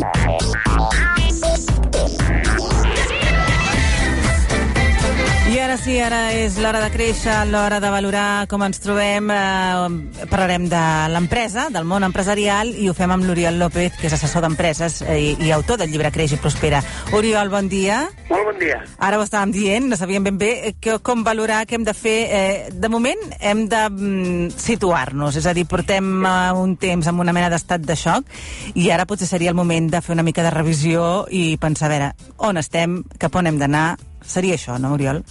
Thank you. I ara és l'hora de créixer, l'hora de valorar com ens trobem. Eh, parlarem de l'empresa, del món empresarial, i ho fem amb l'Oriol López, que és assessor d'empreses eh, i, i autor del llibre Creix i Prospera. Oriol, bon dia. Molt bon dia. Ara ho estàvem dient, no sabíem ben bé eh, que, com valorar, què hem de fer. Eh, de moment hem de mm, situar-nos, és a dir, portem eh, un temps amb una mena d'estat de xoc i ara potser seria el moment de fer una mica de revisió i pensar, a veure, on estem, cap on hem d'anar, Seria això, no, Oriol?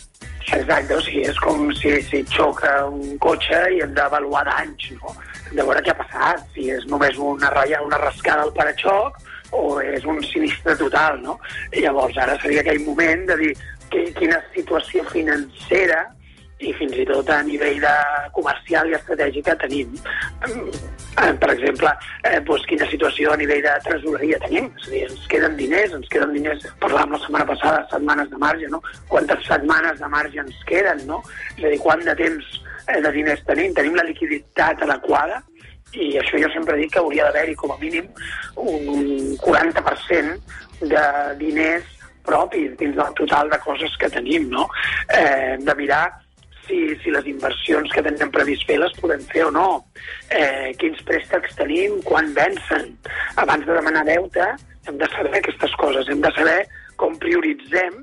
Exacte, o sigui, és com si, si xoca un cotxe i hem d'avaluar danys, no? De veure què ha passat, si és només una ratlla, una rascada al paraxoc o és un sinistre total, no? I llavors ara seria aquell moment de dir que, quina situació financera i fins i tot a nivell de comercial i estratègica tenim. Eh, per exemple, eh, doncs quina situació a nivell de tresoreria tenim. És a dir, ens queden diners, ens queden diners, parlàvem la setmana passada, setmanes de marge, no? Quantes setmanes de marge ens queden, no? És a dir, quant de temps eh, de diners tenim? Tenim la liquiditat adequada? I això jo sempre dic que hauria d'haver-hi com a mínim un 40% de diners propis dins del total de coses que tenim, no? Eh, hem de mirar si, si les inversions que tenim previst fer les podem fer o no, eh, quins préstecs tenim, quan vencen. Abans de demanar deute hem de saber aquestes coses, hem de saber com prioritzem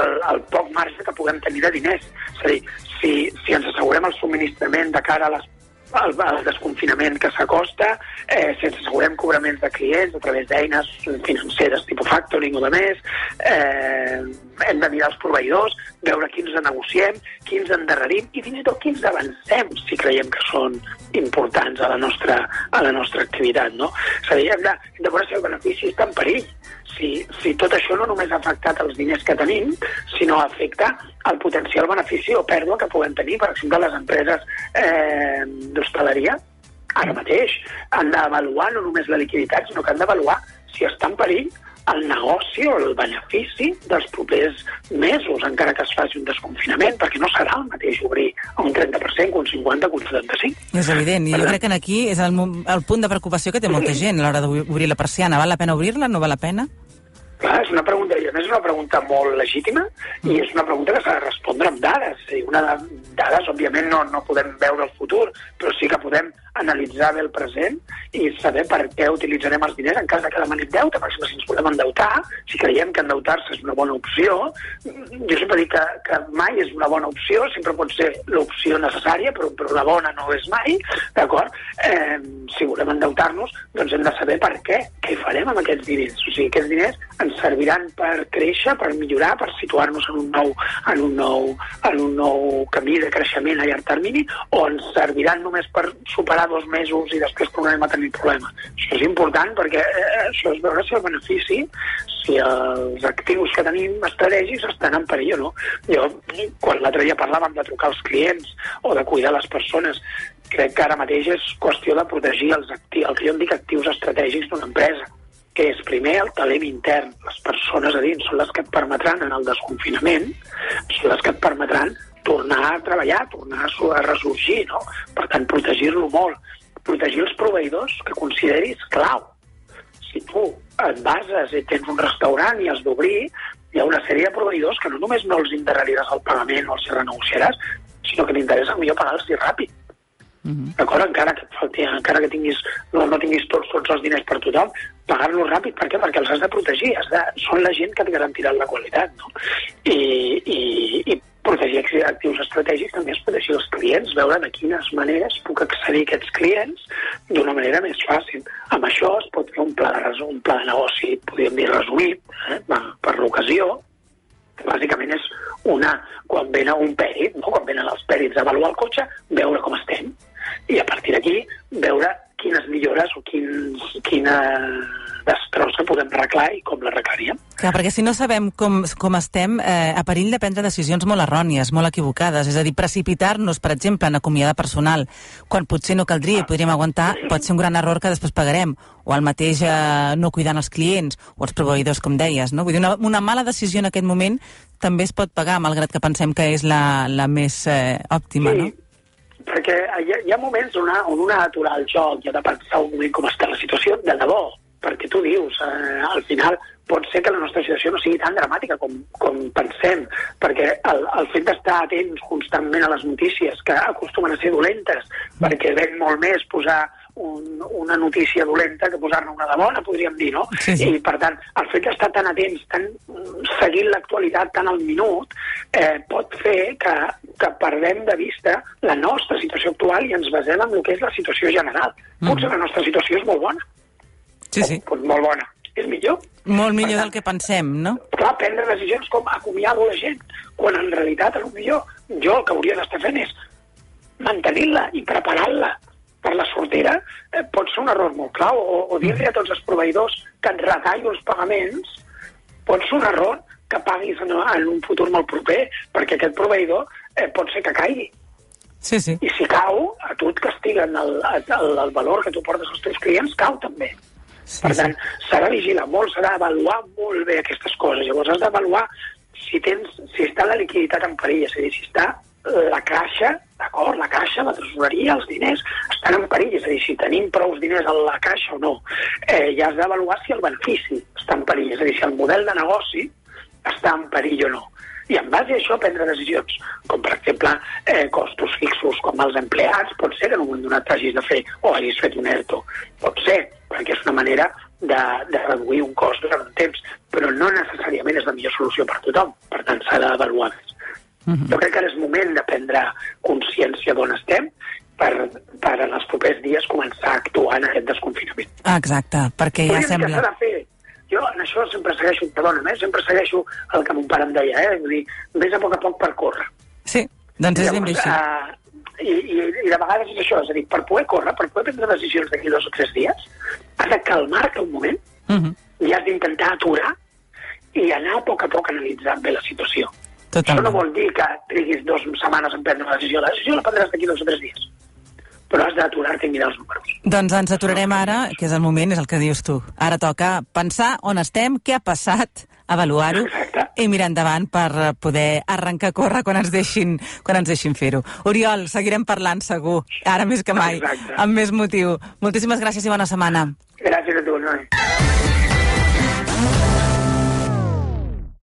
el, el poc marge que puguem tenir de diners. És a dir, si, si ens assegurem el subministrament de cara a les el, el desconfinament que s'acosta, eh, sense assegurem cobraments de clients a través d'eines financeres tipus factoring o de més, eh, hem de mirar els proveïdors, veure quins negociem, quins endarrerim i fins i tot quins avancem si creiem que són importants a la nostra, a la nostra activitat. No? És a dir, hem de, hem de veure si el benefici està en perill si, si tot això no només ha afectat els diners que tenim, sinó afecta el potencial benefici o pèrdua que puguem tenir, per exemple, les empreses eh, d'hostaleria, ara mateix han d'avaluar no només la liquiditat, sinó que han d'avaluar si està en perill el negoci o el benefici dels propers mesos, encara que es faci un desconfinament, perquè no serà el mateix obrir a un 30%, un 50%, un 75%. És evident, i jo crec que aquí és el, el punt de preocupació que té molta gent a l'hora d'obrir la persiana. Val la pena obrir-la, no val la pena? Clar, és una pregunta, i a més és una pregunta molt legítima i és una pregunta que s'ha de respondre amb dades. És dir, una de dades, òbviament, no, no podem veure el futur, però sí que podem analitzar bé el present i saber per què utilitzarem els diners en cas que demanem deute. Per exemple, si ens podem endeutar, si creiem que endeutar-se és una bona opció, jo sempre dic que, que mai és una bona opció, sempre pot ser l'opció necessària, però, però la bona no és mai, d'acord? Eh, si volem endeutar-nos, doncs hem de saber per què, què farem amb aquests diners. O sigui, aquests diners ens serviran per créixer, per millorar, per situar-nos en un nou, en un nou, en un nou camí de creixement a llarg termini, o ens serviran només per superar dos mesos i després tornarem a tenir problemes. Això és important perquè eh, això és veure si el benefici, si els actius que tenim estratègics estan en perill o no. Jo, quan l'altre dia parlàvem de trucar als clients o de cuidar les persones, crec que ara mateix és qüestió de protegir els actius, el que jo en dic actius estratègics d'una empresa és primer el talent intern. Les persones a dins són les que et permetran en el desconfinament, són les que et permetran tornar a treballar, tornar a ressorgir, no? Per tant, protegir-lo molt. Protegir els proveïdors que consideris clau. Si tu et bases i tens un restaurant i has d'obrir, hi ha una sèrie de proveïdors que no només no els endarreriràs el pagament o els renegociaràs, sinó que t'interessa millor pagar-los ràpid. Uh -huh. D'acord? Encara que, encara que tinguis, no, no tinguis tots, tots els diners per tothom, pagar-los ràpid. Per què? Perquè els has de protegir. Has de, són la gent que et garantirà la qualitat. No? I, i, I protegir actius estratègics també és protegir els clients, veure de quines maneres puc accedir a aquests clients d'una manera més fàcil. Amb això es pot fer un pla de, un pla de negoci, podríem dir resumit, eh, per l'ocasió, bàsicament és una, quan venen un pèrit, no? quan venen els pèrits a avaluar el cotxe, veure com estem, i a partir d'aquí veure quines millores o quins, quina destrossa podem arreglar i com l'arreglaríem. Clar, perquè si no sabem com, com estem, eh, a perill de prendre decisions molt errònies, molt equivocades, és a dir, precipitar-nos, per exemple, en acomiadar personal, quan potser no caldria i podríem aguantar, pot ser un gran error que després pagarem, o el mateix eh, no cuidant els clients, o els proveïdors, com deies, no? Vull dir, una, una mala decisió en aquest moment també es pot pagar, malgrat que pensem que és la, la més eh, òptima, sí. no? Perquè hi ha, hi ha moments on, on un ha d'aturar el joc i ha de pensar un moment com està la situació de debò, perquè tu dius, eh, al final pot ser que la nostra situació no sigui tan dramàtica com, com pensem, perquè el, el fet d'estar atents constantment a les notícies, que acostumen a ser dolentes, perquè ven molt més posar un, una notícia dolenta que posar-ne una de bona, podríem dir, no? Sí, sí. I, per tant, el fet d'estar tan atents, tan seguint l'actualitat tan al minut, eh, pot fer que, que perdem de vista la nostra situació actual i ens basem en el que és la situació general. Potser la nostra situació és molt bona. Sí, sí. Pues molt bona. És millor. Molt millor del que pensem, no? Clar, prendre decisions com acomiado la gent, quan en realitat, a lo millor, jo el que hauria d'estar fent és mantenir-la i preparant-la per la sortida, eh, pot ser un error molt clau, o, o dir-li a tots els proveïdors que et retallo els pagaments, pot ser un error que paguis en, en un futur molt proper, perquè aquest proveïdor eh, pot ser que caigui. Sí, sí. I si cau, a tu et castiguen el, el, el valor que tu portes als teus clients, cau també. sí Per sí. tant, s'ha de vigilar molt, s'ha d'avaluar molt bé aquestes coses. Llavors has d'avaluar si, tens, si està la liquiditat en perill, és a dir, si està la caixa, d'acord, la caixa, la tresoreria, els diners, estan en perill, és a dir, si tenim prou diners a la caixa o no. Eh, ja has d'avaluar si el benefici està en perill, és a dir, si el model de negoci està en perill o no. I en base a això prendre decisions, com per exemple eh, costos fixos com els empleats, pot ser que en un moment donat t'hagis de fer o hagis fet un ERTO, pot ser, perquè és una manera de, de reduir un cost durant un temps, però no necessàriament és la millor solució per tothom, per tant s'ha d'avaluar més. Jo crec que ara és moment de prendre consciència d'on estem per, per en els propers dies començar a actuar en aquest desconfinament. Exacte, perquè ja Podríem que sembla... de fer. Jo en això sempre segueixo, perdona'm, eh? sempre segueixo el que mon pare em deia, eh? Vull dir, vés a poc a poc per córrer. Sí, doncs és ben bé així. eh, i, i, I de vegades és això, és a dir, per poder córrer, per poder prendre decisions d'aquí dos o tres dies, has de calmar-te un moment Mhm, i has d'intentar aturar i anar a poc a poc analitzant bé la situació. Això no Totalment. vol dir que triguis dues setmanes en prendre una decisió. La decisió la prendràs d'aquí dos o tres dies. Però has d'aturar-te i mirar els números. Doncs ens aturarem ara, que és el moment, és el que dius tu. Ara toca pensar on estem, què ha passat, avaluar-ho i mirar endavant per poder arrencar a córrer quan ens deixin, quan ens deixin fer-ho. Oriol, seguirem parlant segur, ara més que mai, Exacte. amb més motiu. Moltíssimes gràcies i bona setmana. Gràcies a tu, Noé.